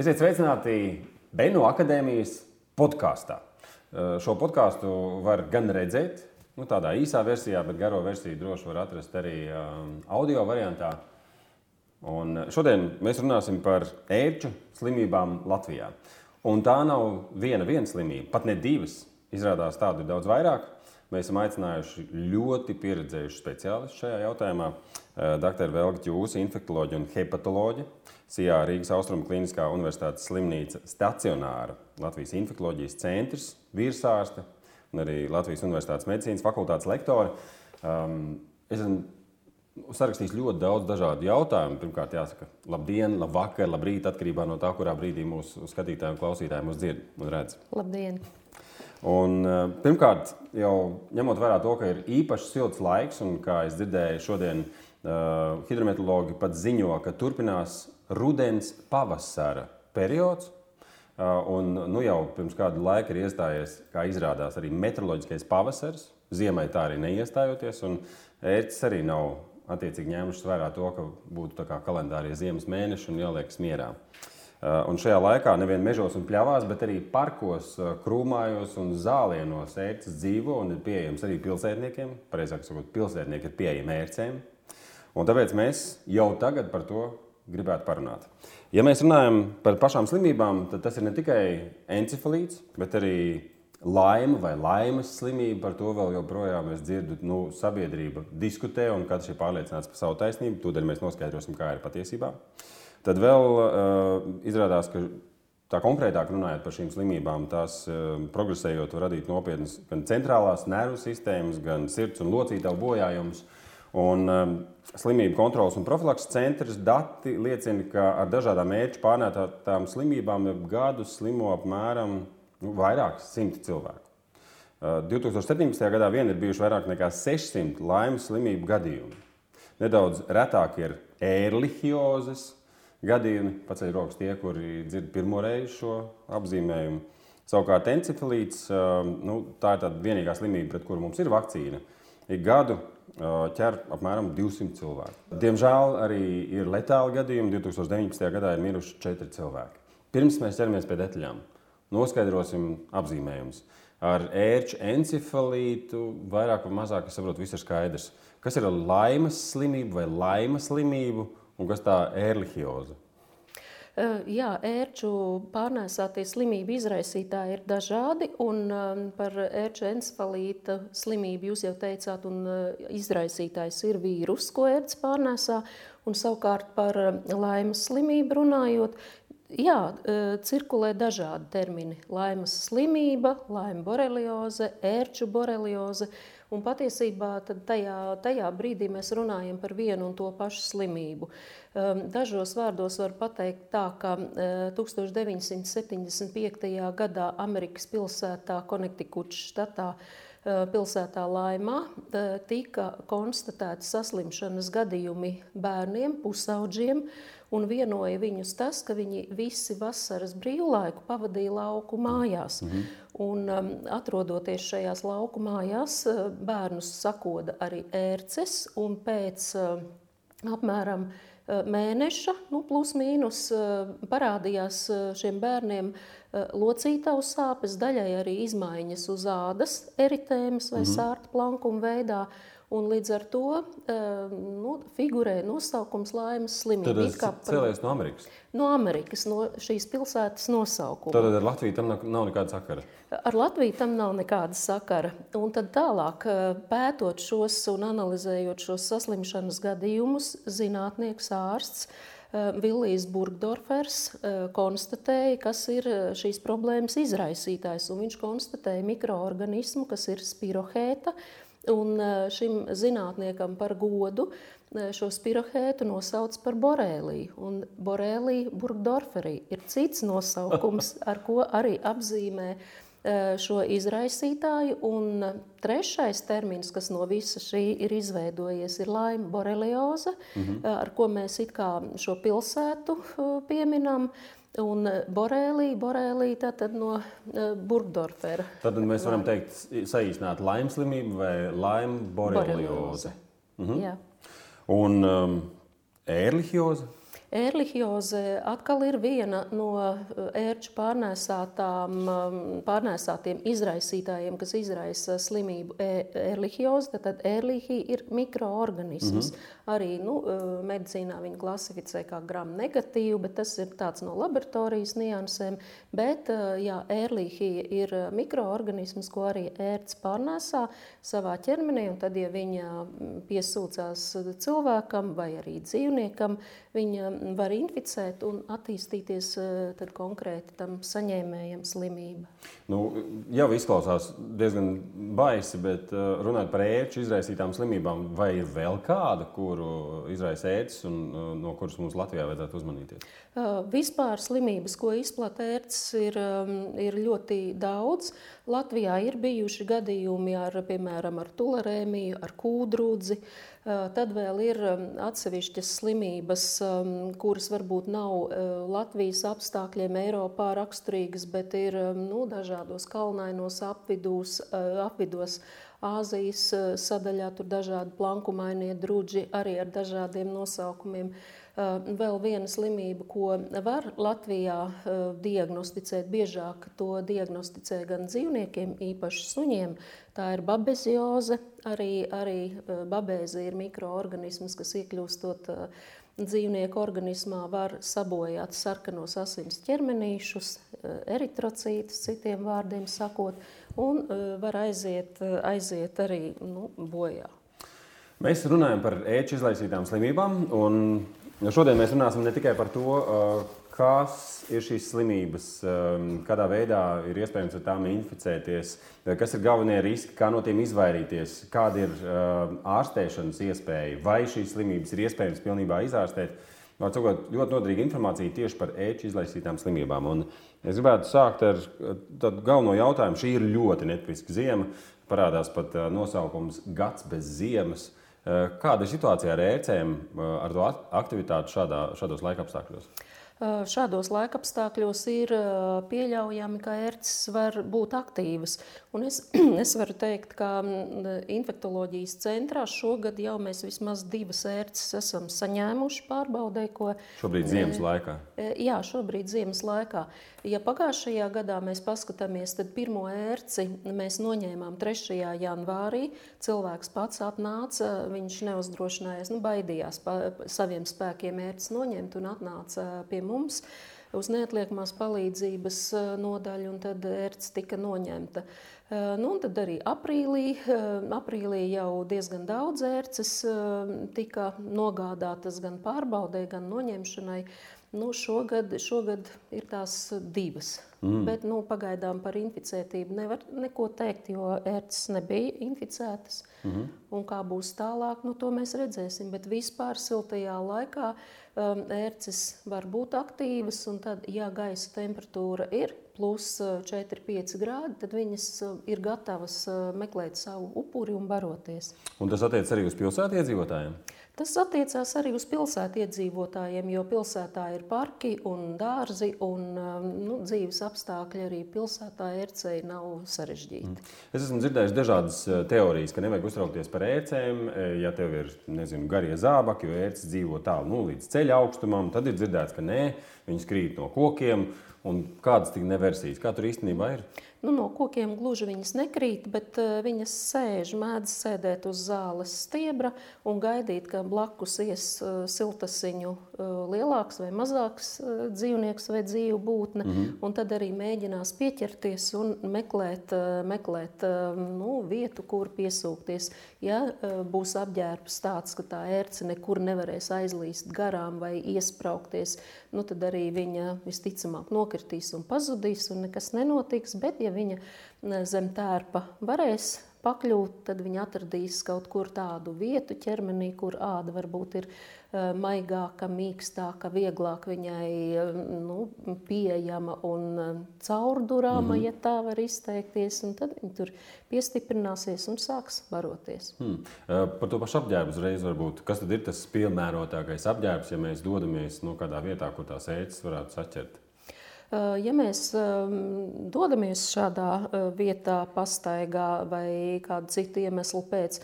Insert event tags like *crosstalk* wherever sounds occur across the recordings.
Esiet sveicināti Benu akadēmijas podkāstā. Šo podkāstu var gan redzēt, nu, tādā īsā versijā, bet garo versiju droši var atrast arī audio variantā. Un šodien mēs runāsim par ērču slimībām Latvijā. Un tā nav viena, viena slimība, pat ne divas. Izrādās tādu ir daudz vairāk. Mēs esam aicinājuši ļoti pieredzējušu speciālistu šajā jautājumā. Dr. Velga Čūska, infektuoloģija un hepatoloģija. SIA Rīgas Austrumu Kliniskā Universitātes slimnīca stacionāra Latvijas infektuoloģijas centrs, virsārste un arī Latvijas Universitātes medicīnas fakultātes lektori. Um, es esmu sarakstījis ļoti daudz dažādu jautājumu. Pirmkārt, jāsaka, labdien, labvakar, labrīt, atkarībā no tā, kurā brīdī mūsu skatītāji un klausītāji mūs dzird un redz. Labdien! Un, uh, pirmkārt, jau ņemot vērā to, ka ir īpaši silts laiks, un kā es dzirdēju, šodien uh, hidrometeorologi pat ziņo, ka turpinās rudens, pavasara periods. Un, nu, jau pirms kāda laika ir iestājies, kā izrādās, arī meteoroloģiskais pavasaris. Ziemai tā arī neiestājoties. Ērts arī nav attiecīgi ņēmušas vērā to, ka būtu kalendārie ziemas mēneši un jāliekas mierā. Un šajā laikā nevien mežos un pļavās, bet arī parkos, krūmājos un zālienos ērts dzīvo un ir pieejams arī pilsētniekiem. Pareizāk sakot, pilsētnieki ir pieejami ērcēm. Un tāpēc mēs jau tagad par to gribētu parunāt. Ja mēs runājam par pašām slimībām, tad tas ir ne tikai encefalīts, bet arī laima vai laimes slimība. Par to vēl joprojām es dzirdu, nu, sabiedrība diskutē un katrs ir pārliecināts par savu taisnību. Tūdaļ mēs noskaidrosim, kā ir patiesībā. Tad vēl uh, izrādās, ka tā konkrētāk runājot par šīm slimībām, tās uh, progresējot, var radīt nopietnas gan centrālās nervu sistēmas, gan sirds un locītavu bojājumus. Un, um, slimību kontrolas un profilakses centrs dati liecina, ka ar dažādām mērķu pārnētām slimībām gadu slimo apmēram nu, vairākas simti cilvēku. Uh, 2017. gadā vien ir bijuši vairāk nekā 600 laimes slimību gadījumi. Nedaudz retāk ir ērlihiozes gadījumi, paceļ rokas tie, kuri dzird pirmo reizi šo apzīmējumu. Savukārt encefalīts, uh, nu, tā ir tā vienīgā slimība, pret kuru mums ir vakcīna. Ik gadu ķer apmēram 200 cilvēku. Diemžēl arī ir letāli gadījumi. 2019. gadā ir miruši 4 cilvēki. Pirms mēs ķeramies pie detaļām, noskaidrosim apzīmējumus. Ar ērču encefalītu vairāk vai mazāk, es saprotu, viss ir skaidrs. Kas ir laimes slimība vai laimes slimība un kas tā ērlihioza? Jā, ērču pārnēsātie slimību izraisītāji ir dažādi, un par ērču encefalīta slimību jūs jau teicāt, un izraisītājs ir vīrus, ko ērts pārnēsā, un savukārt par laimas slimību runājot, jā, cirkulē dažādi termini. Laimas slimība, laima borelioze, ērču borelioze, Un patiesībā tajā, tajā brīdī mēs runājam par vienu un to pašu slimību. Ehm, dažos vārdos var pateikt tā, ka 1975. Eh, gadā Amerikas pilsētā Konektikuts štatā eh, pilsētā Laimā eh, tika konstatēti saslimšanas gadījumi bērniem, pusauģiem, un vienoja viņus tas, ka viņi visi vasaras brīvlaiku pavadīja lauku mājās. Mm -hmm. Un, um, atrodoties šajās lauku mājās, bērnus sakoda arī ērces, un pēc uh, apmēram uh, mēneša, nu, plus mīnus, uh, parādījās uh, šiem bērniem uh, locītavu sāpes, daļai arī izmaiņas uz ādas, eritēmas vai mm -hmm. sārta plankuma veidā. Un līdz ar to uh, nu, figurē nosaukums laimes slimība. Tas ir cēlies no Amerikas. No Amerikas, no šīs pilsētas nosaukuma. Tad ar Latviju tam nav, nekāda sakara. Ar Latviju tam nav nekāda sakara. Un tad tālāk, eh, pētot šos un analizējot šos saslimšanas gadījumus, zinātnieks ārsts. Uh, Villijs Burgdorfers uh, konstatēja, kas ir šīs problēmas izraisītājs. Viņš konstatēja mikroorganismu, kas ir spirohēta, uh, Un šim zinātniekam par godu šo spirohētu nosauc par borēliju. Un borēlija burgdorferī ir cits nosaukums, *laughs* ar ko arī apzīmē šo izraisītāju. Un trešais termins, kas no visa šī ir izveidojies, ir laima borelioze, -hmm. ar ko mēs it kā šo pilsētu pieminam. Un eh, borēlī, borēlī tātad no uh, Burgdorfera. Tad mēs varam teikt, saīsināt laimes slimību vai laimu borelioze. Mhm. Jā. Un um, ērlihioze? Ērlihioze atkal ir viena no ērču pārnēsātiem izraisītājiem, kas izraisa slimību ērlihiozi. Tad ērlihija ir mikroorganisms. Mm -hmm. Arī nu, medicīnā viņu klasificē kā gram negatīvu, bet tas ir tāds no laboratorijas niansēm. Bet jā, ērlihija ir mikroorganisms, ko arī ērts pārnēsā savā ķermenī. Tad, ja viņa piesūcās cilvēkam vai arī dzīvniekam, viņa var inficēt un attīstīties eh, konkrēti tam saņēmējam slimība. Nu, jau izklausās diezgan baisi, bet eh, runājot par ērču izraisītām slimībām, vai ir vēl kāda, kuru izraisa ērts un eh, no kuras mums Latvijā vajadzētu uzmanīties? Vispār slimības, ko izplatīja ērts, ir, ir ļoti daudz. Latvijā ir bijuši gadījumi ar, piemēram, ar tulerēmiju, ar kūdrūdzi. Tad vēl ir atsevišķas slimības, kuras varbūt nav Latvijas apstākļiem Eiropā raksturīgas, bet ir nu, dažādos kalnainos apvidūs, apvidos. Āzijas sadaļā tur dažādi plankumainie druģi arī ar dažādiem nosaukumiem. Uh, Eh, vēl viena slimība, ko var Latvijā eh, diagnosticēt, biežāk to diagnosticē gan dzīvniekiem, īpaši suņiem. Tā ir babezioze. Arī, arī eh, babēze ir mikroorganisms, kas iekļūstot dzīvnieku organismā, var sabojāt sarkanos asins ķermenīšus, eritrocītus, citiem vārdiem sakot, un var aiziet, aiziet arī nu, bojā. Mēs runājam par ēču izlaisītām slimībām. Nu, šodien mēs runāsim ne tikai par to, kas ir šīs slimības, kādā veidā ir iespējams ar tām inficēties, kas ir galvenie riski, kā no tiem izvairīties, kāda ir ārstēšanas iespēja, vai šīs slimības ir iespējams pilnībā izārstēt. Var sakot, ļoti noderīga informācija tieši par ēču izlaisītām slimībām. Un es gribētu sākt ar tādu galveno jautājumu. Šī ir ļoti netipiska ziema. Parādās pat nosaukums Gads bez ziemas. Eh, kāda ir situācija ar ērcēm, eh, ar to aktivitāti šādā, šādos laikapstākļos? Šādos laikapstākļos ir pieļaujami, ka ērces var būt aktīvas. Un es, *clears throat* es varu teikt, ka infektuoloģijas centrā šogad jau mēs vismaz divas ērces esam saņēmuši pārbaudē. Ko, šobrīd ziemas laikā? Jā, šobrīd ziemas laikā. Ja pagājušajā gadā mēs paskatāmies, tad pirmo ērci mēs noņēmām 3. janvārī. Cilvēks pats atnāca, viņš neuzdrošinājās, nu, baidījās pa saviem spēkiem ērces noņemt un atnāca pie mums uz neatliekamās palīdzības eh, nodaļu, un tad ērts tika noņemta. Eh, nu, tad arī aprīlī, eh, aprīlī jau diezgan daudz ērces tika nogādātas gan pārbaudē, gan noņemšanai. Nu, šogad, šogad ir tās divas. Mm. Bet nu, pagaidām par inficētību nevar neko teikt, jo ērces nebija inficētas. Mm -hmm. Un kā būs tālāk, nu, to mēs redzēsim. Bet vispār siltajā laikā um, ērces var būt aktīvas. Tad, ja gaisa temperatūra ir plus 4-5 grādi, tad viņas ir gatavas meklēt savu upuri un baroties. Un tas attiecas arī uz pilsētiedzīvotājiem? Tas attiecās arī uz pilsētu iedzīvotājiem, jo pilsētā ir parki un dārzi, un nu, dzīves apstākļi arī pilsētā ērcei nav sarežģīti. Mm. Es esmu dzirdējis dažādas teorijas, ka nevajag uztraukties par ērcēm, ja tev ir nezinu, garie zābaki, jo ērces dzīvo tālu nu, līdz ceļa augstumam. Tad ir dzirdēts, ka nē, viņas krīt no kokiem. Un kādas tik neversijas? Kā tur īstenībā ir? Nu, no kokiem gluži viņas nekrīt, bet uh, viņas sēž, mēdz sēdēt uz zāles stiebra un gaidīt, ka blakus ies uh, siltasiņu lielāks vai mazāks uh, dzīvnieks vai dzīvu būtne. Mm -hmm. Un tad arī mēģinās pieķerties un meklēt, uh, meklēt nu, vietu, kur piesūkties. Ja būs apģērbs tāds, ka tā ērce nekur nevarēs aizlīst garām vai iespraukties, nu, tad arī viņa visticamāk nokritīs un pazudīs un nekas nenotiks. Bet, ja viņa zem tērpa varēs pakļūt, tad viņa atradīs kaut kur tādu vietu ķermenī, kur āda varbūt ir maigāka, mīkstāka, vieglāk viņai uh, nu, pieejama un uh, caurdurāma, mm -hmm. ja tā var izteikties. Tad viņa tur piestiprināsies un sāks baroties. Hmm. Par to pašu apģērbu uzreiz varbūt. Kas tad ir tas piemērotākais apģērbs, ja mēs dodamies no nu, kādā vietā, kur tās ēces varētu saķert? Ja mēs dodamies šādā vietā, pastaigā vai kādu citu iemeslu pēc,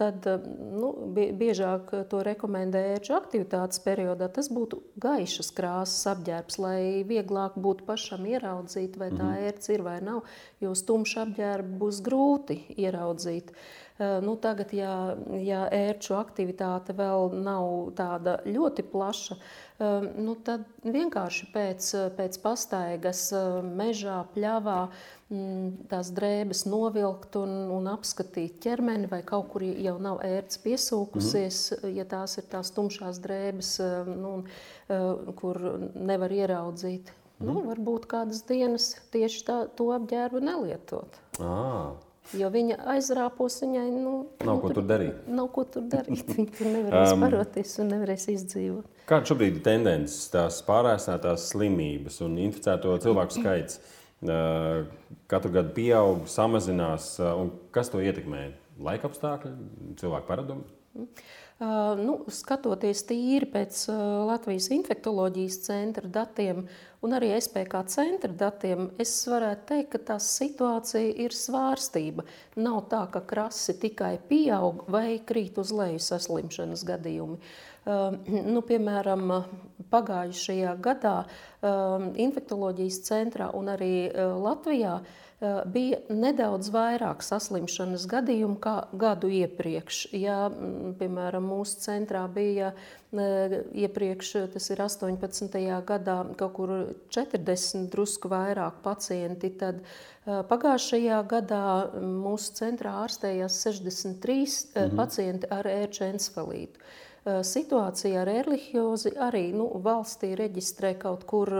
tad nu, biežāk to rekomendē ērču aktivitātes periodā. Tas būtu gaišas krāsas apģērbs, lai vieglāk būtu pašam ieraudzīt, vai tā mhm. ērts ir vai nav. Jo stumšu apģērbu būs grūti ieraudzīt. Nu, tagad, ja, ja ērču aktivitāte vēl nav tāda ļoti plaša, nu, tad vienkārši pēc, pēc pastaigas mežā, pļavā Mm, tās drēbes novilkt un, un apskatīt ķermeni, vai kaut kur jau nav ērts piesūkusies, mm. ja tās ir tās tumšās drēbes, eh, nu, eh, kur nevar ieraudzīt. Mm. Nu, mhm. varbūt kādas dienas tieši tā, to apģērbu nelietot. Ah. Jo viņa aizrāpos, viņai nu, nav nu, ko tur darīt. Nav ko tur darīt. *laughs* Viņa tur nevarēs um, paroties un nevarēs izdzīvot. Kāda šobrīd ir tendences, tās pārēsnētās slimības un inficēto cilvēku skaits? katru gadu pieaug, samazinās. Kas to ietekmē? Laika apstākļi, cilvēku paradumi? Uh, nu, skatoties tīri pēc uh, Latvijas infektuoloģijas centra datiem un arī SPK centra datiem, es varētu teikt, ka tā situācija ir svārstība. Nav tā, ka krasi tikai pieaug vai krīt uz leju saslimšanas gadījumi. Uh, nu, piemēram, pagājušajā gadā infektuoloģijas centrā un arī Latvijā Eh, bija nedaudz vairāk saslimšanas gadījumu kā gadu iepriekš. Ja, piemēram, mūsu centrā bija eh, iepriekš, tas ir 18. gadā, kaut kur 40 drusku vairāk pacienti, tad eh, pagājušajā gadā mūsu centrā ārstējās 63 mhm. pacienti ar ērčencefalītu. Situācija ar erlihiozi arī nu, valstī reģistrē kaut kur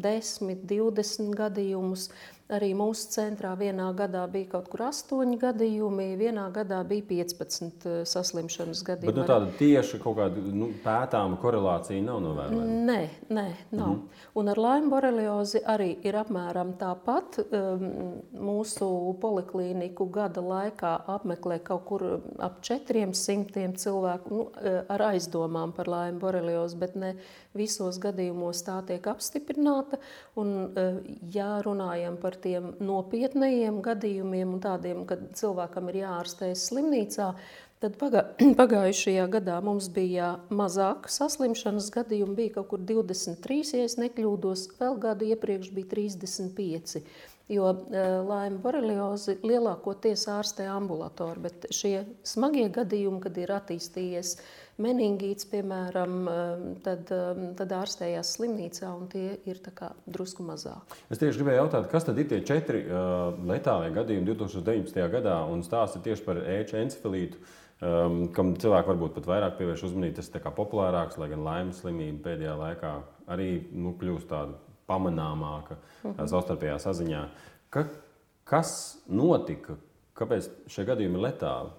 10, 20 gadījumus. Arī mūsu centrā vienā gadā bija kaut kur astoņi gadījumi, vienā gadā bija 15 eh, saslimšanas gadījumi. Bet nu, tāda tieši kaut kāda nu, pētāma korelācija nav novērojama? Nē, nē, nav. Mm -hmm. Un ar Laima boreliozi arī ir apmēram tāpat. Mūsu poliklīniku gada laikā apmeklē kaut kur ap 400 cilvēku nu, eh, ar aizdomām par Laima boreliozi, bet ne visos gadījumos tā tiek apstiprināta. Un, eh, ja runājam par tiem nopietnējiem gadījumiem tādiem, kad cilvēkam ir jāārstējas slimnīcā, tad pagā, *clears throat* pagājušajā gadā mums bija mazāk saslimšanas gadījumu, bija kaut kur 23, ja nekļūdos, vēl gadu iepriekš bija 35. Jo uh, laima boreliozi lielākoties ārstē ambulatori, bet šie smagie gadījumi, kad ir attīstījies meningīts, piemēram, um, tad, um, tad ārstējās slimnīcā, un tie ir drusku mazāk. Es tieši gribēju jautāt, kas tad ir tie četri uh, letālie gadījumi 2019. gadā, un stāsti tieši par ēču encefalītu. Um, kam cilvēki varbūt pat vairāk pievērš uzmanību, tas ir populārāks, lai gan laimes slimība pēdējā laikā arī nu, kļūst tāda pamanāmāka -huh. savstarpējā saziņā. Ka, kas notika? Kāpēc šie gadījumi ir letāli?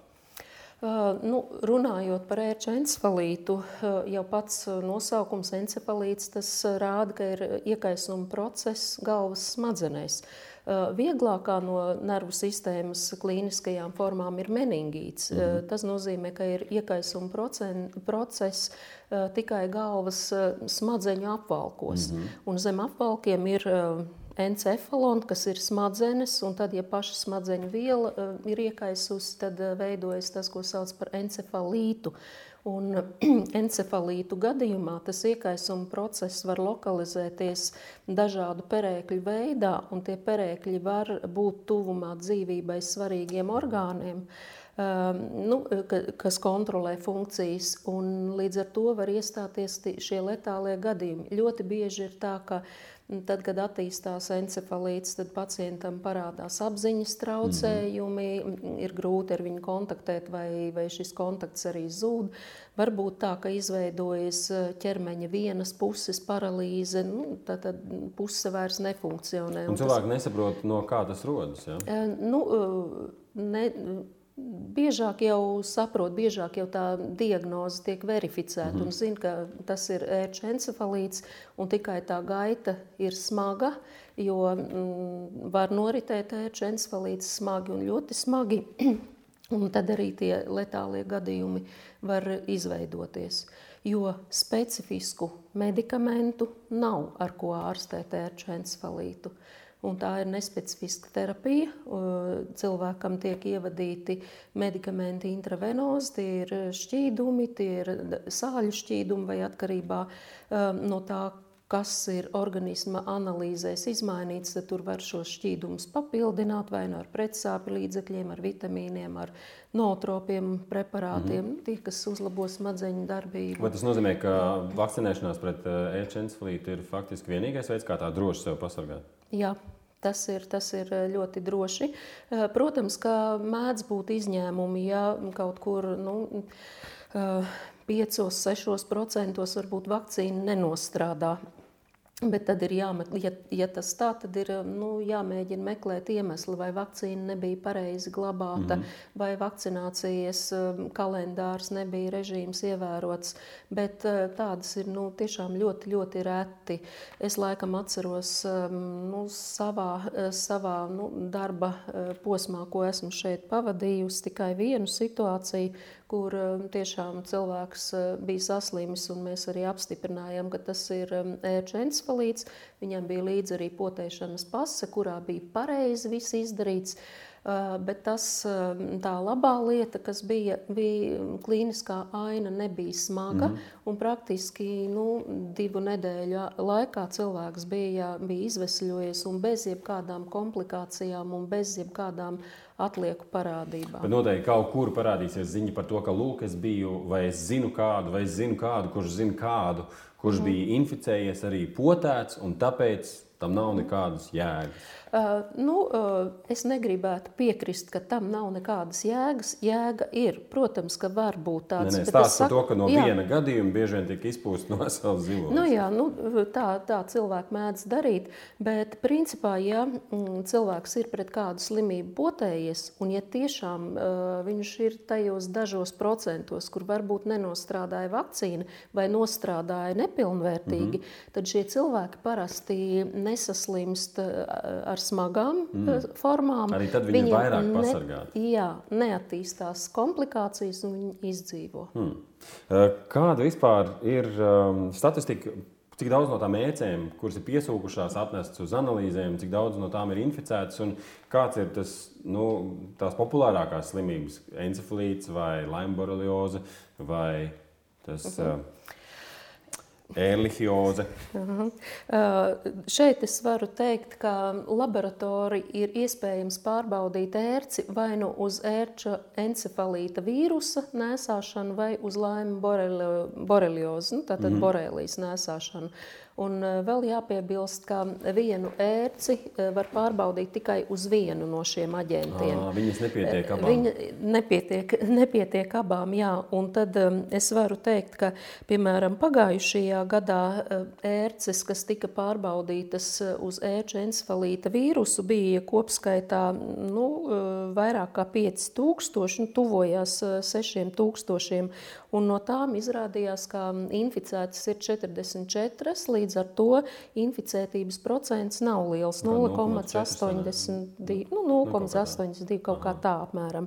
Nu, runājot par ērču encefalītu, jau pats nosaukums encefalīts tas rāda, ka ir iekaisuma process galvas smadzenēs. Vieglākā no nervu sistēmas klīniskajām formām ir meningīts. -hmm. Tas nozīmē, ka ir iekaisuma process tikai galvas smadzeņu apvalkos. -hmm. Un zem apvalkiem ir encefalonu, kas ir smadzenes, un tad, ja paša smadzeņu viela uh, ir iekaisusi, tad uh, veidojas tas, ko sauc par encefalītu. Un *clears throat* encefalītu gadījumā tas iekaisuma process var lokalizēties dažādu perēkļu veidā, un tie perēkļi var būt tuvumā dzīvībai svarīgiem orgāniem. Um, nu, ka, kas kontrolē funkcijas, un līdz ar to var iestāties šie letālie gadījumi. Ļoti bieži ir tā, ka Tad, kad attīstās encefalīts, tad pacientam parādās apziņas traucējumi, mm -hmm. ir grūti ar viņu kontaktēt, vai, vai šis kontakts arī zūd. Varbūt tā, ka izveidojas e, ķermeņa vienas puses paralīze, nu, tad, tad puse vairs nefunkcionē. Un, cilvēki tas... nesaprot, no kā tas rodas. Ja? E, nu, e, ne, Biežāk jau saprot, biežāk jau tā diagnoze tiek verificēta mm -hmm. un zina, ka tas ir ērču encefalīts, un tikai tā gaita ir smaga, jo mm, var noritēt ērču encefalīts smagi un ļoti smagi, *clears throat* un tad arī tie letālie gadījumi var izveidoties. jo specifisku medikamentu nav, ar ko ārstēt ērču encefalītu. Un tā ir nespecifiska terapija. Cilvēkam tiek ievadīti medikamenti intravenozi, tie ir šķīdumi, tie ir sāļu šķīdumi vai atkarībā um, no tā, kas ir organisma analīzēs izmainīts, tad tur var šos šķīdumus papildināt vai nu ar pretsāpju līdzekļiem, ar vitamīniem, ar nootropiem preparātiem, mm -hmm. tie, kas uzlabo smadzeņu darbību. Vai tas nozīmē, ka vakcinēšanās pret ēčencefalītu ir faktiski vienīgais veids, kā tā droši sev pasargāt? Jā. Tas ir, tas ir ļoti droši. Protams, ka mēdz būt izņēmumi, ja kaut kur nu, 5-6% varbūt vakcīna nenostrādā. Bet tad ir jāmeklē, ja, ja tas tā, tad ir nu, jāmēģina meklēt iemeslu, vai vakcīna nebija pareizi glabāta, mm -hmm. vai vakcinācijas um, kalendārs nebija režīms ievērots. Bet uh, tādas ir nu, tiešām ļoti, ļoti reti. Es laikam atceros um, nu, savā, uh, savā nu, darba uh, posmā, ko esmu šeit pavadījusi, tikai vienu situāciju, kur um, tiešām cilvēks uh, bija saslimis, un mēs arī apstiprinājām, ka tas ir um, ērču encefalīts. Viņam bija līdzi arī potēšanas pase, kurā bija pareizi viss izdarīts. Uh, bet tas, um, tā labā lieta, kas bija, bija klīniskā aina, nebija smaga. Mm. -hmm. Praktiski nu, divu nedēļu laikā cilvēks bija, bija izvesļojies un bez jebkādām komplikācijām un bez jebkādām uh, atlieku parādībām. Bet noteikti kaut kur parādīsies ziņa par to, ka lūk, es biju, vai es zinu kādu, vai es zinu kādu, kurš zina kādu, kurš mm. bija inficējies, arī potēts, un tāpēc tam nav nekādas jēgas. Uh, nu, uh, es negribētu piekrist, ka tam nav nekādas jēgas. Jēga ir, protams, ka var būt tāds. Stāsts par to, ka no jā. viena gadījuma bieži vien tiek izpūst no *laughs* savas zilos. Nu, jā, nu, tā, tā cilvēki mēdz darīt, bet principā, ja mm, cilvēks ir pret kādu slimību potējies, un ja tiešām uh, viņš ir tajos dažos procentos, kur varbūt nenostrādāja vakcīna vai nostrādāja nepilnvērtīgi, mm -hmm. tad šie cilvēki parasti nesaslimst ar smagām mm. Eh, formām. Arī tad viņi, ir vairāk ne, pasargāti. Jā, neattīstās komplikācijas un viņi izdzīvo. Mm. Kāda vispār ir um, statistika? Cik daudz no tām ēcēm, kuras ir piesūkušās, atnestas uz analīzēm, cik daudz no tām ir inficētas un kāds ir tas, nu, tās populārākās slimības, encefalīts vai laimborelioze vai tas. -huh. uh, Erlihioze. Uh uh, šeit es varu teikt, ka laboratorija ir iespējams pārbaudīt ērci vai nu uz ērča encefalīta vīrusa nēsāšanu vai uz laima boreliozi, nu, tātad mm -hmm. borelijas nēsāšanu. Uh, Un eh, vēl jāpiebilst, ka vienu ērci eh, var pārbaudīt tikai uz vienu no šiem aģentiem. À, viņas nepietiek abām. Viņa nepietiek, *laughs* nepietiek abām, jā. Un tad es varu teikt, ka, piemēram, pagājušajā gadā ērces, kas tika pārbaudītas uz ērča encefalīta vīrusu, bija kopskaitā nu, vairāk kā 5000, nu, tuvojās 6000. Un no tām izrādījās, ka inficētas ir 44 līdz ar to inficētības procents nav liels - 0,82 nu, 0,82 kaut kā tā. apmēram.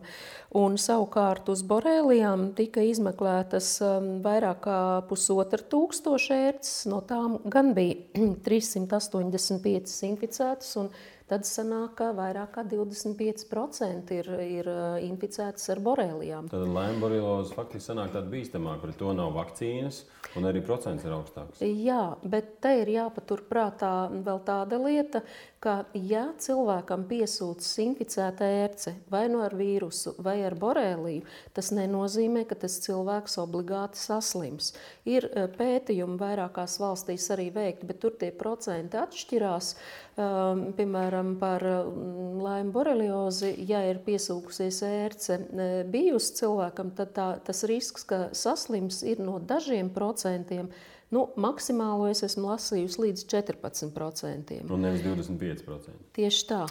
Un savukārt uz borēlijām tika izmeklētas um, vairāk kā pusotra tūkstoša ērces, no tām gan bija *clears throat* 385 inficētas un tad sanāk, ka vairāk kā 25% ir, ir uh, inficētas ar borēlijām. Tad laima borelioze faktiski sanāk tāda bīstamāka, pret to nav vakcīnas, un arī procents ir augstāks. Jā, bet te ir jāpaturprātā vēl tāda lieta, ka, ja cilvēkam piesūcas inficēta ērce vai no nu ar vīrusu, vai ar boreliju, tas nenozīmē, ka tas cilvēks obligāti saslims. Ir e, pētījumi vairākās valstīs arī veikti, bet tur tie procenti atšķirās. Um, piemēram, par laimu boreliozi, ja ir piesūkusies ērce e, bijusi cilvēkam, tad tā, tas risks, ka saslims, ir no dažiem procentiem Nu, maksimālo es esmu lasījusi līdz 14%. Un nevis 25%. Tieši tā.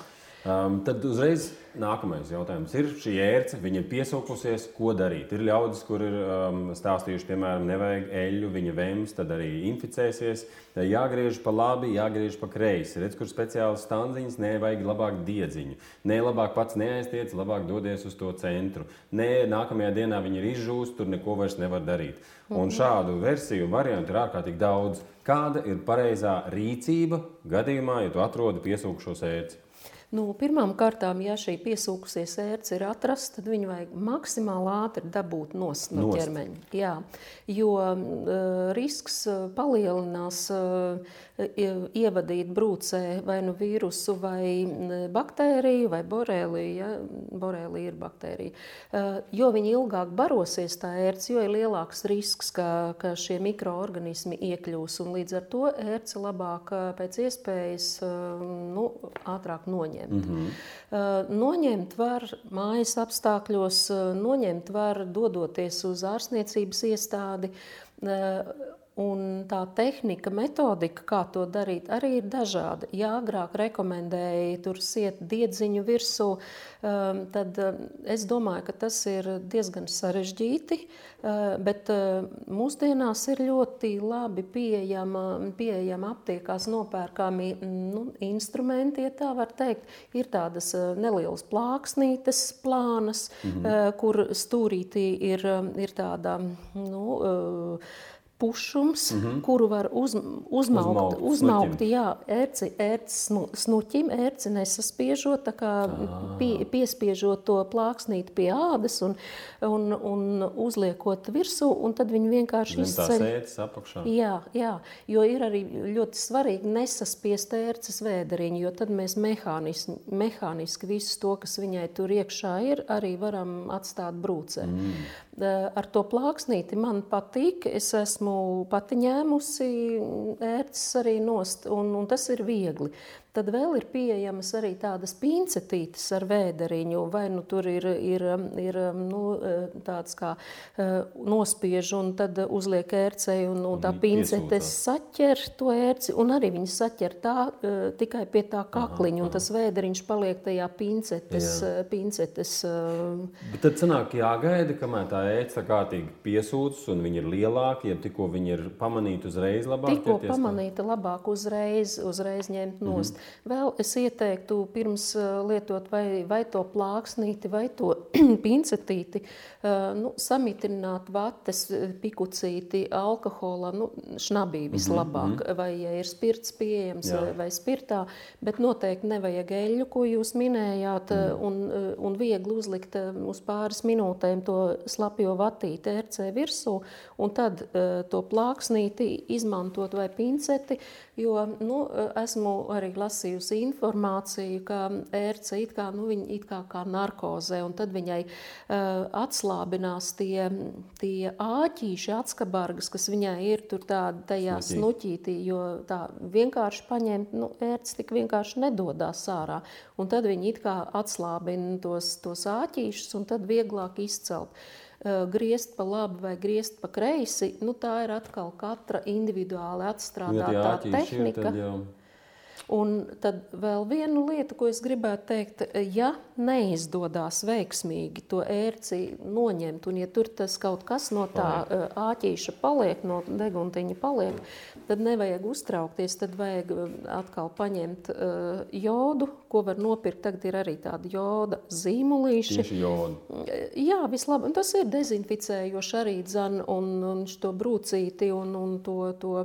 Um, tad uzreiz nākamais jautājums ir šī ērce, viņa ir piesaukusies, ko darīt. Ir ļaudis, kur ir um, stāstījuši, piemēram, nevajag eļļu, viņa vēms, tad arī inficēsies. Jāgriež pa labi, jāgriež pa kreisi. Redz, kur speciāli stanziņas, nē, vajag labāk diedziņu. Nē, labāk pats neaiztiec, labāk dodies uz to centru. Nē, nākamajā dienā viņa ir izžūst, tur neko vairs nevar darīt. Un mhm. šādu versiju variantu ir ārkārtīgi daudz. Kāda ir pareizā rīcība gadījumā, ja tu atrodi piesaukušos ērci? Nu, Pirmkārt, ja šī piesūkusies ērce ir atrasta, tad viņu vajag maksimāli ātri dabūt no ķermeņa. Jā, jo uh, risks palielinās uh, ievadīt brūcē vai nu vīrusu, vai baktēriju, vai boreliju. Ja? Borelija ir baktērija. Uh, jo viņi ilgāk barosies tā ērce, jo ir lielāks risks, ka, ka šie mikroorganismi iekļūs. Līdz ar to ērce labāk pēc iespējas uh, nu, ātrāk noņemt. Mm -hmm. Noņemt var mājas apstākļos, noņemt var dodoties uz ārstniecības iestādi. Un tā tehnika, metodika, kā to darīt, arī ir dažāda. Ja agrāk rekomendēja tur siet diedziņu virsū, um, tad um, es domāju, ka tas ir diezgan sarežģīti. Uh, bet mūsdienās ir ļoti labi pieejama, pieejama aptiekās nopērkami nu, instrumenti, ja tā var teikt. Ir tādas nelielas plāksnītes, plānas, mm -hmm. kur stūrītī ir, ir tāda. Nu, pušums, mm -hmm. kuru var uz, uzmaukt, uzmaukt, uzmaukt jā, ērci, ērci snuķim, ērci nesaspiežot, tā kā ah. pie, piespiežot to plāksnīt pie ādas un, un, un uzliekot virsū, un tad viņi vienkārši izceļ. Tās apakšā. Jā, jā, jo ir arī ļoti svarīgi nesaspiest ērces vēderiņu, jo tad mēs mehāniski, mehāniski visu to, kas viņai tur iekšā ir, arī varam atstāt brūcē. Mm. Ar to plāksnīti man patīk. Es esmu pati ņēmusi ērces arī nost, un, un tas ir viegli. Tad vēl ir pieejamas arī tādas pincetītes ar vēderiņu, vai nu tur ir, ir, ir nu, tāds kā nospiež un tad uzliek ērcei un, un tā pincete saķer to ērci un arī viņi saķer tā tikai pie tā kakliņa aha, un tas vēderiņš paliek tajā pincetes. Jā. pincetes Bet tad sanāk jāgaida, kamēr tā ērce kārtīgi piesūcas un viņi ir lielāki, ja tikko viņi ir pamanīti uzreiz labāk. Tikko pamanīta labāk uzreiz, uzreiz ņemt nost. Mm -hmm. Vēl es ieteiktu pirms eh, lietot vai, vai to plāksnīti, vai to *clears throat* pincetīti, eh, nu, samitrināt vates, eh, pikucīti, alkohola, nu, šnabī mhm, vislabāk, mm -hmm. vai ja ir spirts pieejams Jā. vai spirtā, bet noteikti nevajag eļļu, ko jūs minējāt, mm. un, un viegli uzlikt uz pāris minūtēm to slapjo vatīti RC virsū, un tad to plāksnīti izmantot vai pinceti, jo, nu, esmu arī lasījusi informāciju, ka ērce it kā, nu, it kā, kā narkozē, un tad viņai uh, atslābinās tie, tie āķīši, atskabargas, kas viņai ir tur tādi tajā snuķītī, jo tā vienkārši paņemt, nu, ērce tik vienkārši nedodās ārā, un tad viņi it kā atslābina tos, tos āķīšus, un tad vieglāk izcelt griezt pa labi vai griezt pa kreisi, nu, tā ir atkal katra individuāli atstrādātā ja tehnika. Ir. Un tad vēl viena lieta, ko es gribētu teikt, ja neizdodas veiksmīgi to ērci noņemt, un ja tur tas kaut kas no tā āķīša paliek, no deguntiņa paliek, tad nevajag uztraukties. Tad vajag atkal paņemt uh, jodu, ko var nopirkt. Tagad ir arī tādi joda zīmolīši. Tieši jodu. Jā, vislabāk. Tas ir dezinficējoši arī dzan un, un šo brūcīti un, un to. to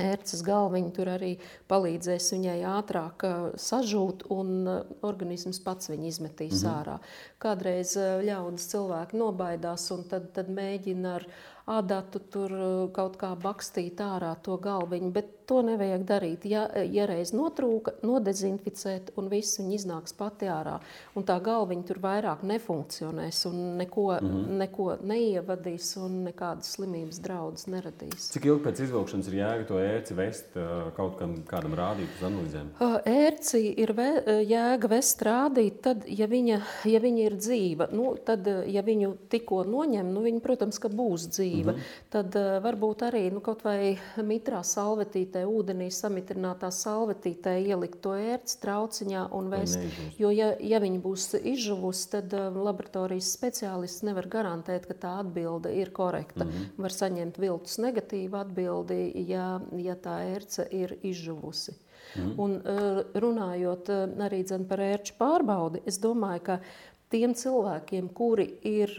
ērces galviņa tur arī palīdzēs viņai ātrāk sažūt, un organisms pats viņu izmetīs mm -hmm. ārā. Kādreiz ļaudis cilvēki nobaidās un tad, tad mēģina ar adatu tur kaut kā bakstīt ārā to galviņu, bet to nevajag darīt. Ja, ja reiz notrūka, nodezinficēt, un viss viņa iznāks pati ārā. Un tā galviņa tur vairāk nefunkcionēs, un neko, mm -hmm. neko neievadīs, un nekādas slimības draudus neradīs. Cik ilgi pēc izvilkšanas ir jēga to ērci vest kaut kam, kādam rādīt uz analīzēm? Ērci ir ve, jēga vest rādīt, tad, ja viņa, ja viņa ir dzīva, nu, tad, ja viņu tikko noņem, nu, viņa, protams, ka būs dzīva. Mm -hmm. Tad varbūt arī nu, kaut vai mitrā salvetīte salvetītē, ūdenī samitrinātā salvetītē ielikt to ērci trauciņā un vēst. Jo, ja, ja viņi būs izžuvusi, tad um, laboratorijas speciālists nevar garantēt, ka tā atbilde ir korekta. Mm -hmm. Var saņemt viltus negatīvu atbildi, ja, ja tā ērce ir izžuvusi. Mm. Un, uh, runājot uh, arī par ērču pārbaudi, es domāju, ka tiem cilvēkiem, kuri ir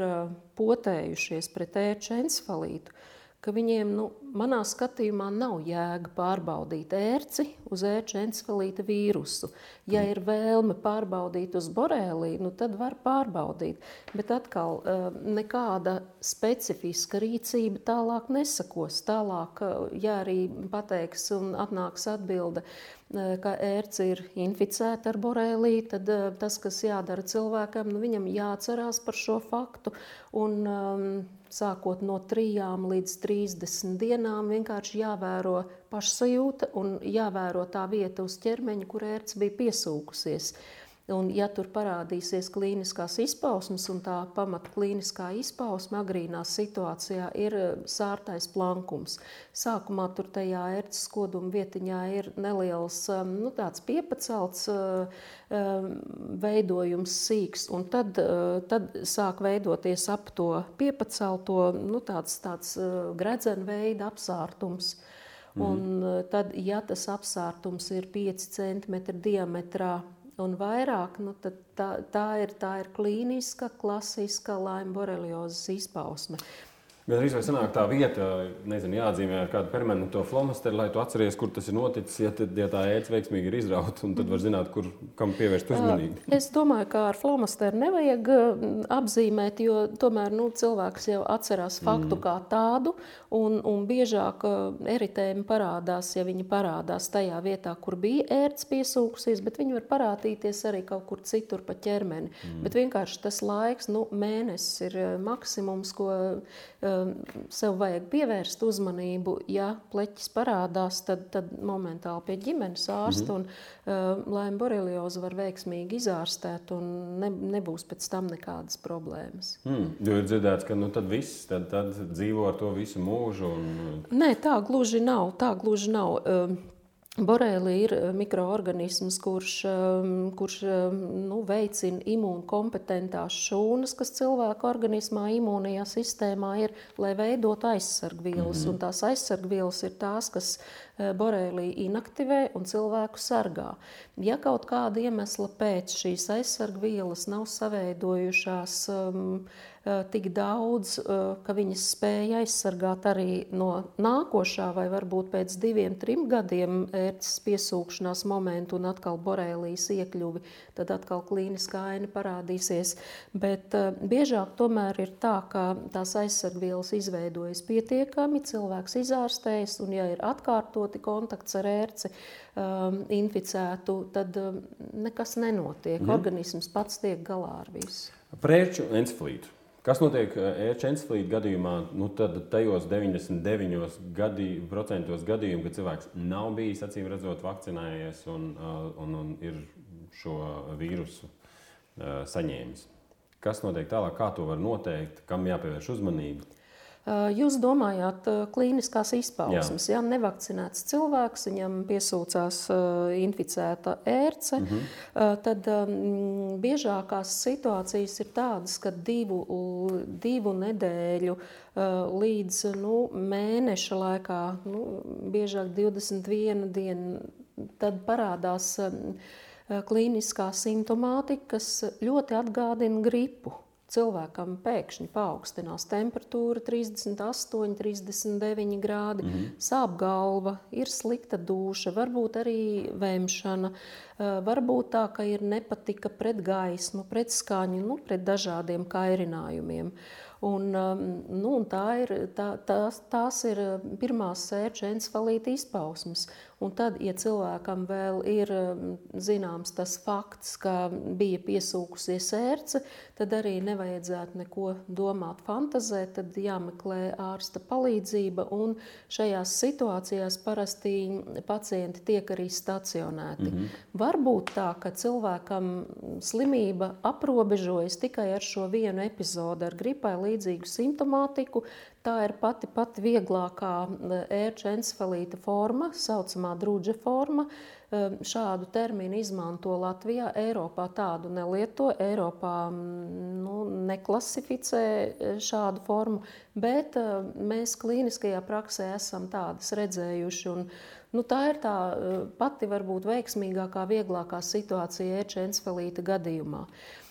potējušies pret ērču encefalītu, ka viņiem, nu, manā skatījumā, nav jēga pārbaudīt ērci uz ērču encefalīta vīrusu. Ja ir vēlme pārbaudīt uz boreliju, nu, tad var pārbaudīt. Bet atkal uh, nekāda specifiska rīcība tālāk nesakos. Tālāk, uh, ja arī pateiks un atnāks atbilde, uh, ka ērce ir inficēta ar boreliju, tad tas, kas jādara cilvēkam, nu, viņam jāatcerās par šo faktu. Un, um, sākot no 3 līdz 30 dienām, vienkārši jāvēro pašsajūta un jāvēro tā vieta uz ķermeņa, kur ērts bija piesūkusies. Un, ja tur parādīsies klīniskās izpausmes, un tā pamata klīniskā izpausme agrīnā situācijā ir eh, sārtais plankums. Sākumā tur tajā ērces koduma vietiņā ir neliels um, nu, piepacelts uh, um, veidojums, sīks, un tad, uh, tad sāk veidoties ap to piepacelto nu, tāds, tāds uh, gredzena veida apsārtums. Mm. Un tad, ja tas apsārtums ir 5 cm diametrā, un vairāk, nu, tā, tā, ir, tā ir klīniska, klasiska laima boreliozes izpausme. Gan arī sanāk tā vieta, nezinu, jāatzīmē ar kādu permanentu flomasteru, lai tu atceries, kur tas ir noticis. Ja, tad, ja tā ēdz veiksmīgi ir izrauta, tad var zināt, kur, kam pievērst uzmanību. Es domāju, ka ar flomasteru nevajag apzīmēt, jo tomēr nu, cilvēks jau atcerās faktu mm. kā tādu. Un, un biežāk eritēmi parādās, ja viņi parādās tajā vietā, kur bija ērts piesūkusies, bet viņi var parādīties arī kaut kur citur pa ķermeni. Mm. Bet vienkārši tas laiks, nu, mēnesis ir maksimums, ko sev vajag pievērst uzmanību. Ja pleķis parādās, tad, tad momentāli pie ģimenes ārsta mm -hmm. un uh, laima boreliozi var veiksmīgi izārstēt un ne, nebūs pēc tam nekādas problēmas. Mm, jo ir dzirdēts, ka nu, tad viss tad, tad dzīvo ar to visu mūžu. Un... Nē, tā gluži nav. Tā gluži nav. Borelija ir eh, mikroorganisms, kurš, ehm, kurš ehm, nu, veicina imūnkompetentās šūnas, kas cilvēka organismā, imūnijā sistēmā ir, lai veidotu aizsargvielas. Mm -hmm. Tās aizsargvielas ir tās, kas eh, boreliju inaktivē un cilvēku sargā. Ja kaut kāda iemesla pēc šīs aizsargvielas nav saveidojušās, um, tik daudz, eh, ka viņas spēja aizsargāt arī no nākošā, vai varbūt pēc diviem, trim gadiem ērces piesūkšanās momentu un atkal borēlijas iekļuvi, tad atkal klīniskā aina parādīsies. Bet eh, biežāk tomēr ir tā, ka tās aizsargvielas izveidojas pietiekami, cilvēks izārstējas, un ja ir atkārtoti kontakts ar ērci, um, inficētu, tad um, nekas nenotiek. Mm. Organisms pats tiek galā ar visu. Preču encefalītu. Kas notiek e-čenslīta gadījumā? Nu, tad tajos 99% gadī, gadījumu, kad cilvēks nav bijis acīm redzot vakcinējies un, un, un ir šo vīrusu saņēmis. Kas notiek tālāk, kā to var noteikt, kam jāpievērš uzmanība? Jūs domājāt, klīniskās izpausmes. Jā. Ja nevakcinēts cilvēks, viņam piesūcās inficēta ērce, mm -hmm. tad um, biežākās situācijas ir tādas, ka divu, divu nedēļu līdz nu, mēneša laikā, nu, biežāk 21 dienu, tad parādās klīniskā simptomātika, kas ļoti atgādina gripu cilvēkam pēkšņi paaugstinās temperatūra 38, 39 grādi, mm -hmm. sāp galva, ir slikta duša, varbūt arī vēmšana, varbūt tā, ka ir nepatika pret gaismu, pret skaņu, nu, pret dažādiem kairinājumiem. Un, um, nu, un tā ir, tā, tās, tās ir pirmās sērču encefalīta izpausmes. Un tad, ja cilvēkam vēl ir um, zināms tas fakts, ka bija piesūkusies ērce, tad arī nevajadzētu neko domāt, fantazēt, tad jāmeklē ārsta palīdzība. Un šajās situācijās parasti pacienti tiek arī stacionēti. Mm -hmm. Var būt tā, ka cilvēkam slimība aprobežojas tikai ar šo vienu epizodu, ar gripai līdzīgu simptomātiku. Tā ir pati pati vieglākā ērča encefalīta forma, saucamā drudža forma. Šādu terminu izmanto Latvijā. Eiropā tādu nelieto. Eiropā nu, neklasificē šādu formu, bet mēs klīniskajā praksē esam tādas redzējuši. Un, Nu, tā ir tā pati varbūt veiksmīgākā, vieglākā situācija ērča encefalīta gadījumā. Uh,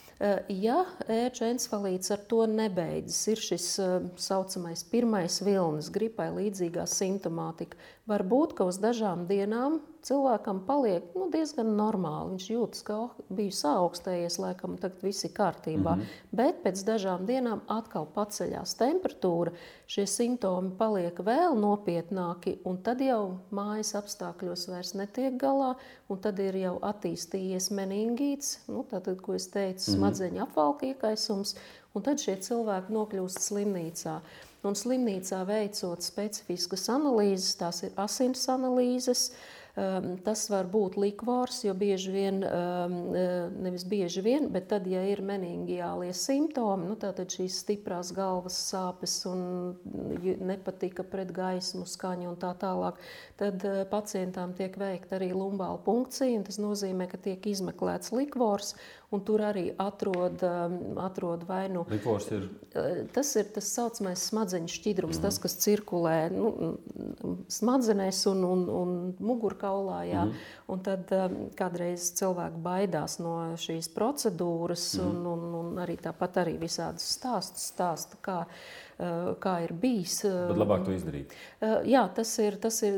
ja ērča encefalīts ar to nebeidzas, ir šis eh, saucamais pirmais vilnis, gripai līdzīgā simptomātika, var būt, ka uz dažām dienām cilvēkam paliek nu, diezgan normāli. Viņš jūtas, ka oh, bija saaugstējies, laikam tagad viss ir kārtībā. Mm -hmm. Bet pēc dažām dienām atkal paceļās temperatūra, šie simptomi paliek vēl nopietnāki, un tad jau mājas apstākļos vairs netiek galā, un tad ir jau attīstījies meningīts, nu, tātad, ko es teicu, -hmm. smadzeņu apvalka iekaisums, un tad šie cilvēki nokļūst slimnīcā. Un slimnīcā veicot specifiskas analīzes, tās ir asins analīzes, uh, Ehm, tas var būt likvors, jo bieži vien, ehm, eh, nevis bieži vien, bet tad, ja ir meningiālie simptomi, nu, tad šīs stiprās galvas sāpes un nepatika pret gaismu, skaņu un tā tālāk, tad eh, pacientām tiek veikta arī lumbāla punkcija. Tas nozīmē, ka tiek izmeklēts likvors un tur arī atrod, um, atrod vai nu. Likvors ir? Uh, tas ir tas saucamais smadzeņu šķidrums, mm. tas, kas cirkulē nu, smadzenēs un, un, un mugurkaulā. Jā. Mm. Un tad um, kādreiz cilvēki baidās no šīs procedūras mm. un, un, un arī tāpat arī visādas stāstus stāsta, kā kā ir bijis. Eh, Bet labāk to izdarīt. Eh, jā, tas ir, tas ir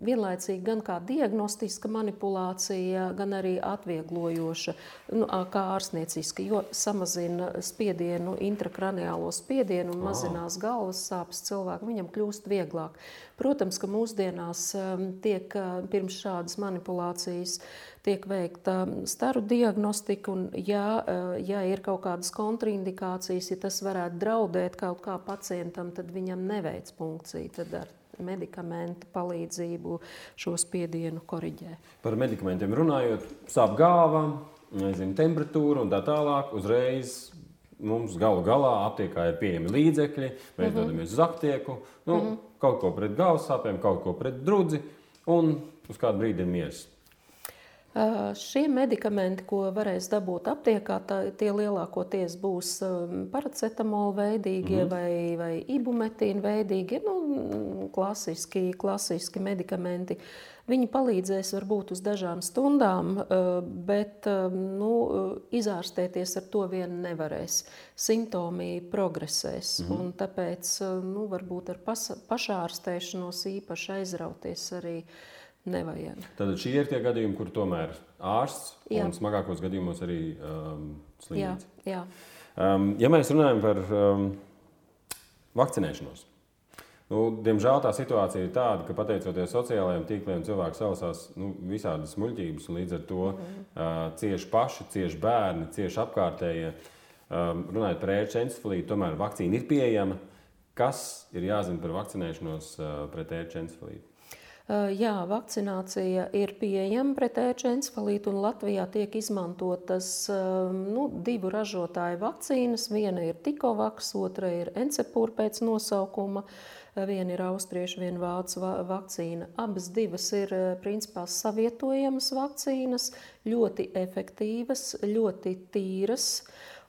vienlaicīgi gan kā diagnostiska manipulācija, gan arī atvieglojoša, nu, kā ārstnieciska, jo samazina spiedienu, intrakraniālo spiedienu un mazinās galvas sāpes cilvēkam, viņam kļūst vieglāk. Protams, ka mūsdienās tiek pirms šādas manipulācijas tiek veikta staru diagnostika, un ja, ja ir kaut kādas kontraindikācijas, ja tas varētu draudēt kaut kā pacientam, tad viņam neveic punkciju. Tad ar medikamentu palīdzību šo spiedienu koriģē. Par medikamentiem runājot, sāp gāva, nezinu, temperatūra un tā tālāk. Uzreiz mums galu galā aptiekā ir pieejami līdzekļi, mēs mm -hmm. dodamies uz aptieku, nu, mm -hmm. kaut ko pret galvas sāpēm, kaut ko pret drudzi un uz kādu brīdi ir miers. Šie medikamenti, ko varēs dabūt aptiekā, tā, tie lielākoties būs paracetamola veidīgie mm. vai, vai ibumetīna veidīgie, nu, klasiski, klasiski medikamenti. Viņi palīdzēs varbūt uz dažām stundām, bet nu, izārstēties ar to vien nevarēs. Simptomi progresēs, mm. un tāpēc nu, varbūt ar pašārstēšanos īpaši aizrauties arī uh, nevajag. Tad šie ir tie gadījumi, kur tomēr ārsts jā. un smagākos gadījumos arī um, slimnīca. Jā, jā. Um, ja mēs runājam par um, vakcinēšanos, nu, diemžēl tā situācija ir tāda, ka pateicoties sociālajiem tīkliem, cilvēks sausās nu, visādas muļķības, un līdz ar to mm. uh, cieši paši, cieši bērni, cieši apkārtējie. Um, runājot par ērču encefalītu, tomēr vakcīna ir pieejama. Kas ir jāzina par vakcinēšanos uh, pret ērču encefalītu? Jā, vakcinācija ir pieejama pret ēča encefalītu, un Latvijā tiek izmantotas nu, divu ražotāju vakcīnas. Viena ir Tikovaks, otra ir Encepūra pēc nosaukuma. Viena ir austriešu, viena vācu vakcīna. Abas divas ir principā savietojamas vakcīnas, ļoti efektīvas, ļoti tīras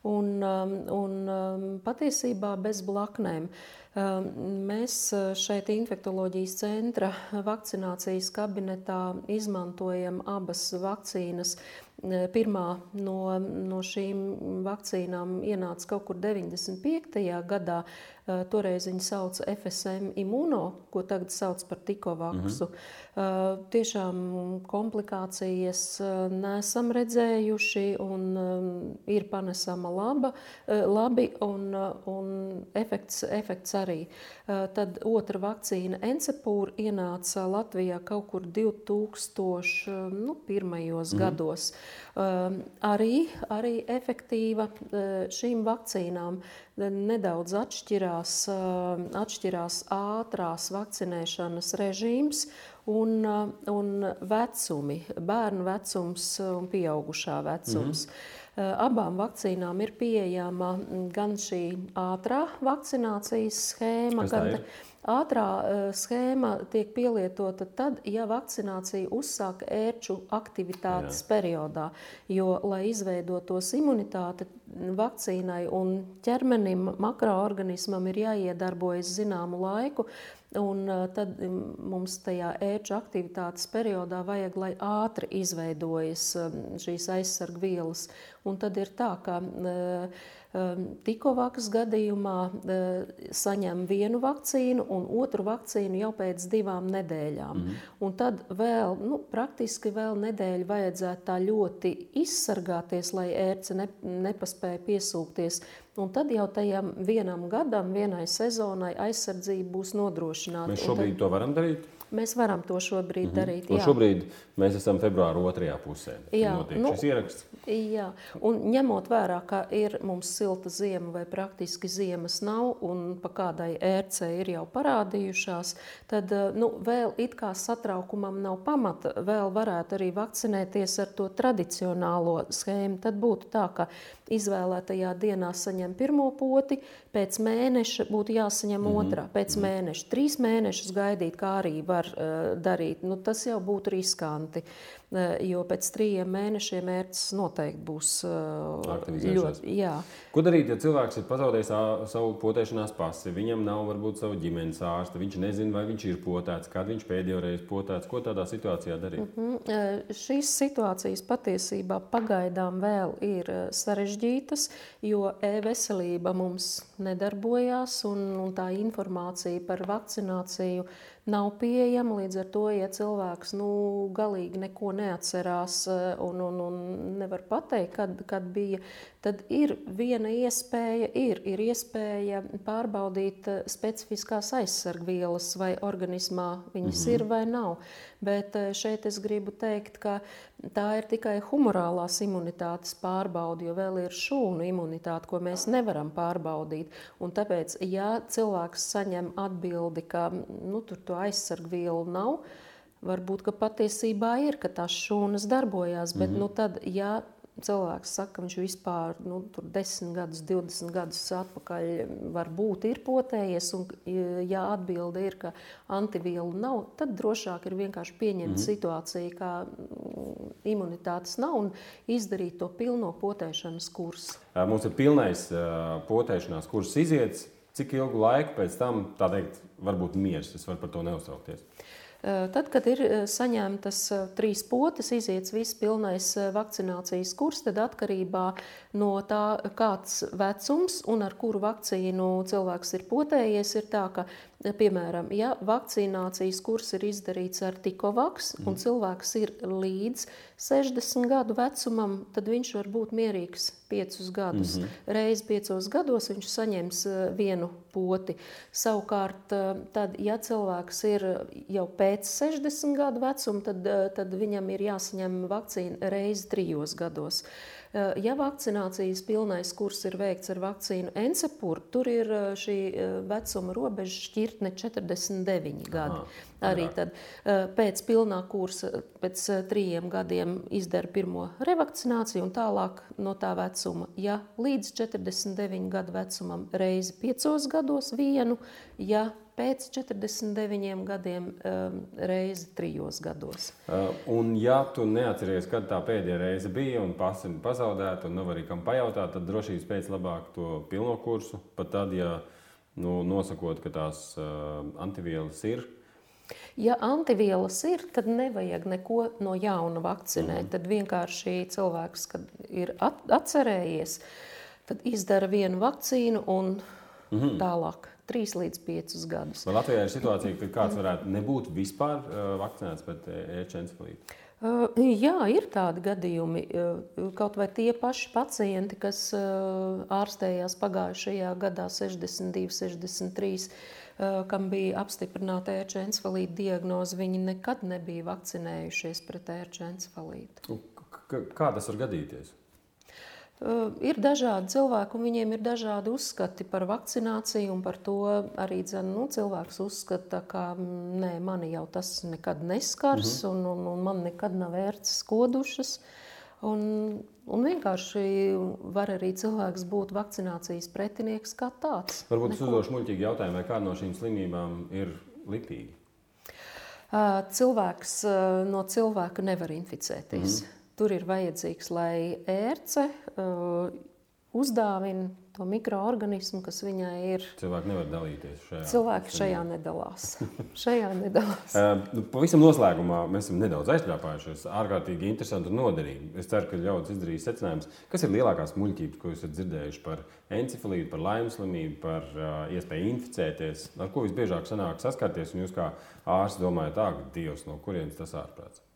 un, un patiesībā bez blaknēm. Ehm, mēs eh, šeit infektoloģijas centra vakcinācijas kabinetā izmantojam abas vakcīnas. Pirmā no, no šīm vakcīnām ienāca kaut kur 95. gadā. Eh, toreiz viņi sauca FSM imūno, ko tagad sauc par tikovaksu. Mm -hmm. Tiešām komplikācijas eh, nesam redzējuši un ir panesama laba, labi un, un efekts, efekts arī. Tad otra vakcīna Encepūra ienāca Latvijā kaut kur 2001. Nu, mm. gados. Arī, arī efektīva šīm vakcīnām nedaudz atšķirās, atšķirās ātrās vakcinēšanas režīms un, un vecumi, bērnu vecums un pieaugušā vecums. Mm. Abām vakcīnām ir pieejama gan šī ātrā vakcinācijas schēma, gan ātrā uh, schēma tiek pielietota tad, ja vakcinācija uzsāk ērču aktivitātes Jā. periodā. Jo, lai izveidotos imunitāte vakcīnai un ķermenim, makroorganismam ir jāiedarbojas zināmu laiku, Un uh, tad mm, mums tajā ērču aktivitātes periodā vajag, lai ātri izveidojas um, šīs aizsargvielas. Un tad ir tā, ka uh, um, Tikovākas gadījumā uh, saņem vienu vakcīnu un otru vakcīnu jau pēc divām nedēļām. Mm. Un tad vēl, nu, praktiski vēl nedēļu vajadzētu tā ļoti izsargāties, lai ērce ne, nepaspēja piesūkties. Un tad jau tajam vienam gadam, vienai sezonai aizsardzība būs nodrošināta. Mēs šobrīd to varam darīt. Mēs varam to šobrīd mm -hmm. darīt. Un jā. šobrīd mēs esam februāra otrajā pusē. Jā, nu, šis ieraksts. Jā, un ņemot vērā, ka ir mums silta zima vai praktiski ziemas nav, un pa kādai ērcei ir jau parādījušās, tad eh, nu, vēl it kā satraukumam nav pamata. Vēl varētu arī vakcinēties ar to tradicionālo schēmu. Tad būtu tā, ka izvēlētajā dienā saņem pirmo poti, pēc mēneša būtu jāsaņem mm -hmm. otrā, pēc mm -hmm. mēneša. Trīs mēnešus gaidīt, kā arī var uh, darīt, nu, tas jau būtu riskanti. Uh, jo pēc trījiem mēnešiem mērķis noteikti būs Aktivizēšās. ļoti. Jā. Ko darīt, ja cilvēks ir pazaudējis savu potēšanās pasi? Viņam nav varbūt savu ģimenes ārsta, viņš nezina, vai viņš ir potēts, kad viņš pēdējo reizi potēts. Ko tādā situācijā darīt? Mm, eh, Šīs situācijas patiesībā pagaidām vēl ir eh, sarežģītas, jo e-veselība mums nedarbojās un, un tā informācija par vakcināciju nav pieejama. Līdz ar to, ja cilvēks nu, galīgi neko neatcerās eh, un, un, un nevar pateikt, kad, kad bija, tad ir viena iespēja, ir, ir iespēja pārbaudīt eh, specifiskās aizsargvielas, vai organismā viņas -hmm. ir vai nav. Bet eh, šeit es gribu teikt, ka tā ir tikai humorālās imunitātes pārbaude, jo vēl ir šūnu imunitāte, ko mēs nevaram pārbaudīt. Un tāpēc, ja cilvēks saņem atbildi, ka nu, tur to aizsargvielu nav, varbūt ka patiesībā ir, ka tās šūnas darbojās. Bet, mm -hmm. nu, tad, ja cilvēks saka, ka viņš vispār nu, tur 10 gadus, 20 gadus atpakaļ varbūt ir potējies, un ja atbilde ir, ka antivielu nav, tad drošāk ir vienkārši pieņemt mm -hmm. situāciju, ka imunitātes nav un izdarīt to pilno potēšanas kursu. Mums ir pilnais potēšanās kurs iziets. Cik ilgu laiku pēc tam, tā teikt, varbūt miers? Es varu par to neuztraukties. Tad, kad ir saņemtas trīs potes, iziets viss pilnais vakcinācijas kurs, tad atkarībā no tā, kāds vecums un ar kuru vakcīnu cilvēks ir potējies, ir tā, ka, piemēram, ja vakcinācijas kurs ir izdarīts ar tikovaks un cilvēks ir līdz 60 gadu vecumam, tad viņš var būt mierīgs piecus gadus. Mm -hmm. Reiz piecos gados viņš saņems eh, vienu poti. Savukārt, eh, tad, ja cilvēks ir jau pēc 60 gadu vecuma, tad, eh, tad viņam ir jāsaņem vakcīna reizi trijos gados. Eh, Ja vakcinācijas pilnais kurs ir veikts ar vakcīnu Encepur, tur ir eh, šī eh, vecuma robeža šķirtne 49 gadi. Aha, Arī tad pēc pilnā kursa, pēc trījiem gadiem izdara pirmo revakcināciju un tālāk no tā vecuma. Ja līdz 49 gadu vecumam reizi piecos gados vienu, ja pēc 49 gadiem um, reizi trijos gados. Uh, Un, ja tu neatceries, kad tā pēdējā reize bija un pasi ir pazaudēta, un nav arī kam pajautāt, tad drošības pēc labāk to pilno kursu. Pat tad, ja nu, nosakot, ka tās uh, antivielas ir, Ja antivielas ir, tad nevajag neko no jauna vakcinēt. Mm. Tad vienkārši cilvēks, kad ir at atcerējies, tad izdara vienu vakcīnu un mm. tālāk. 3 līdz 5 gadus. vai Latvijā ir situācija, ka kāds varētu nebūt vispār uh, vakcinēts pret ērčencepalītu? Uh, Jā, ir tādi gadījumi. Kaut vai tie paši pacienti, kas ārstējās pagājušajā gadā, 62, 63, uh, kam bija apstiprināta ērča encefalīta diagnoze, viņi nekad nebija vakcinējušies pret ērča encefalītu. Kā tas var gadīties? Uh, ir dažādi cilvēki, un viņiem ir dažādi uzskati par vakcināciju, un par to arī dzen, nu, cilvēks uzskata, ka nē, mani jau tas nekad neskars, mm -hmm. un, un, un man nekad nav vērts skodušas. Un, un vienkārši var arī cilvēks būt vakcinācijas pretinieks kā tāds. Varbūt es uzdošu muļķīgi jautājumu, vai kāda no šīm slimībām ir lipīga? Cilvēks no cilvēka nevar inficēties. Mm -hmm. Tur ir vajadzīgs, lai ērce uzdāvina to mikroorganismu, kas viņai ir. Cilvēki nevar dalīties šajā. Cilvēki šajā nedalās. šajā nedalās. *laughs* uh, nu, pavisam noslēgumā mēs esam nedaudz aizķāpājušies. Ārkārtīgi interesanti un noderīgi. Es ceru, ka ļaudis izdarīs secinājumus. Kas ir lielākās muļķības, ko esat dzirdējuši par encefalītu, par laimes slimību, par uh, iespēju inficēties? Ar ko visbiežāk sanāk saskarties? Un jūs kā ārsts domājat, tā, ka Dievs no kurienes tas ārprāts?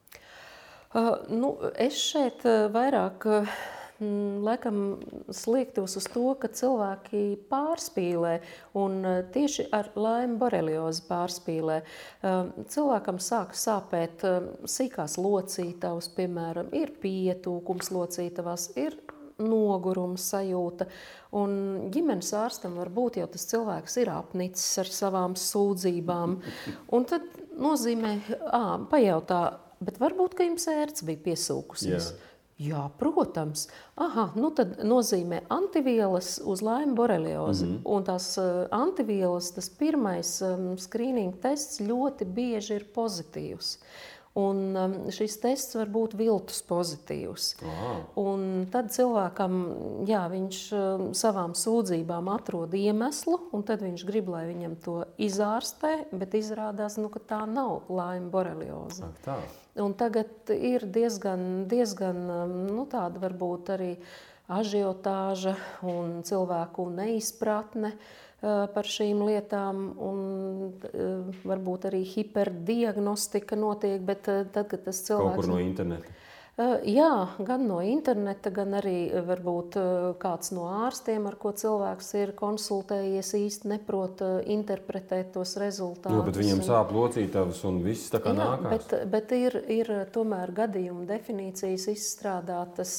Uh, nu, es šeit vairāk. Uh, Mm, laikam sliektos uz to, ka cilvēki pārspīlē un eh, tieši ar laimi boreliozi pārspīlē. Eh, cilvēkam sāk sāpēt eh, sīkās locītavas, piemēram, ir pietūkums locītavās, ir noguruma sajūta. Un ģimenes ārstam var būt jau tas cilvēks ir apnicis ar savām sūdzībām. Un tad nozīmē, ā, pajautā, bet varbūt, jums ērts bija piesūkusies. Yeah. Jā, protams. Aha, nu tad nozīmē antivielas uz laimi boreliozi. Mm -hmm. Un tās uh, antivielas, tas pirmais um, skrīninga tests ļoti bieži ir pozitīvs. Un um, šis tests var būt viltus pozitīvs. Tad cilvēkam, jā, viņš um, savām sūdzībām atrod iemeslu, un tad viņš grib, lai viņam to izārstē, bet izrādās, nu, ka tā nav laima borelioze. Tā. Un tagad ir diezgan, diezgan um, nu, tāda varbūt arī ažiotāža un cilvēku neizpratne. Uh, par šīm lietām, un eh, varbūt arī hiperdiagnostika notiek, bet eh, tad, kad tas cilvēks... Kaut kur no interneta. Jā, gan no interneta, gan arī varbūt kāds no ārstiem, ar ko cilvēks ir konsultējies, īsti neprot interpretēt tos rezultātus. Jo, bet viņam sāp locītavas un viss tā kā jā, nākās. Bet, bet ir, ir tomēr gadījuma definīcijas izstrādātas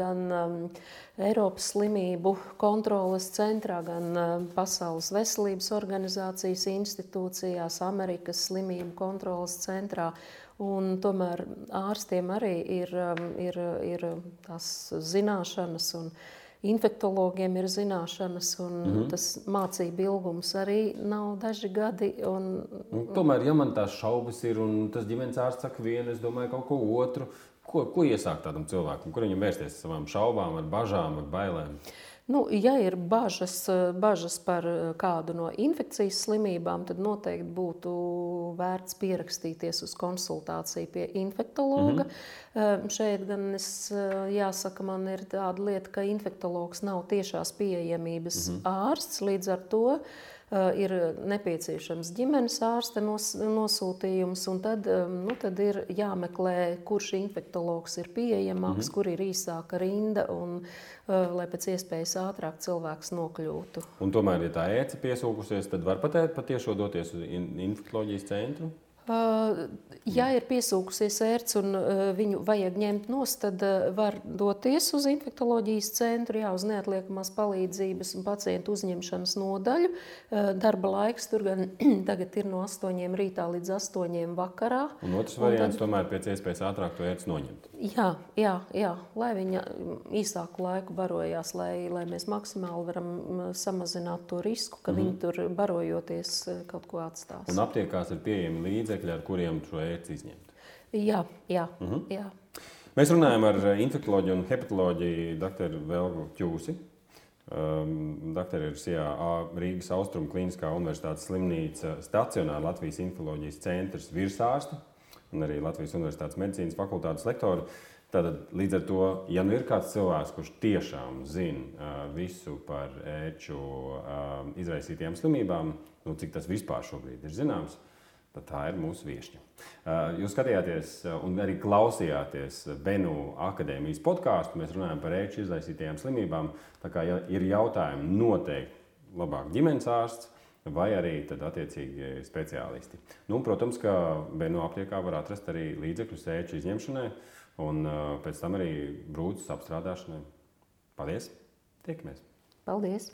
gan Eiropas slimību kontroles centrā, gan Pasaules veselības organizācijas institūcijās, Amerikas slimību kontroles centrā. Un tomēr ārstiem arī ir, um, ir, ir tās zināšanas, un infektologiem ir zināšanas, un mm -hmm. tas mācību ilgums arī nav daži gadi. Un, un, tomēr, ja man tās šaubas ir, un tas ģimenes ārsts saka vienu, es domāju kaut ko otru, ko, ko iesākt tādam cilvēkam, kur viņam vērsties ar savām šaubām, ar bažām, ar bailēm? Nu, ja ir bažas, bažas par kādu no infekcijas slimībām, tad noteikti būtu vērts pierakstīties uz konsultāciju pie infektologa. Mm -hmm. Šeit gan es jāsaka, man ir tāda lieta, ka infektologs nav tiešās pieejamības mm -hmm. ārsts līdz ar to. Eh, ir nepieciešams ģimenes ārsta nos, nosūtījums, un tad, nu, tad ir jāmeklē, kurš infektologs ir pieejamāks, mm -hmm. kur ir īsāka rinda, un uh, lai pēc iespējas ātrāk cilvēks nokļūtu. Un tomēr, ja tā ēca piesūkusies, tad var patēt patiešo doties uz infektuoloģijas centru? Ja ir piesūkusies ērts un viņu vajag ņemt nost, tad var doties uz infektuoloģijas centru, jā, uz neatliekamās palīdzības un pacientu uzņemšanas nodaļu. Darba laiks tur gan *clears throat* tagad ir no 8 rītā līdz 8 vakarā. Un otrs variants un tad, tomēr pēc iespējas ātrāk to ērts noņemt. Jā, jā, jā, lai viņa īsāku laiku barojās, lai, lai mēs maksimāli varam samazināt to risku, ka mm -hmm. viņi tur barojoties kaut ko atstās. Un aptiekās ir pieejami līdzekļi, ar kuriem šo ērci izņemt. Jā, jā, mm -hmm. jā. Mēs runājam ar infektuoloģiju un hepatoloģiju dr. Velgu Čūsi. Um, Doktori ir CIA Rīgas Austrumu Kliniskā Universitātes slimnīca stacionāra Latvijas infektuoloģijas centrs virsārsta un arī Latvijas Universitātes medicīnas fakultātes lektoru. Tātad, līdz ar to, ja nu ir kāds cilvēks, kurš tiešām zina uh, visu par ēču uh, izraisītajām slimībām, nu, cik tas vispār šobrīd ir zināms, tad tā ir mūsu viesņa. Uh, jūs skatījāties un arī klausījāties Benu akadēmijas podkāstu. Mēs runājam par ēču izraisītajām slimībām. Tā kā ir jautājumi, noteikti labāk ģimenes ārsts vai arī attiecīgi speciālisti. Nu, protams, ka Beno aptiekā var atrast arī līdzekļus ēču izņemšanai un pēc tam arī brūces apstrādāšanai. Paldies! Tiekamies! Paldies!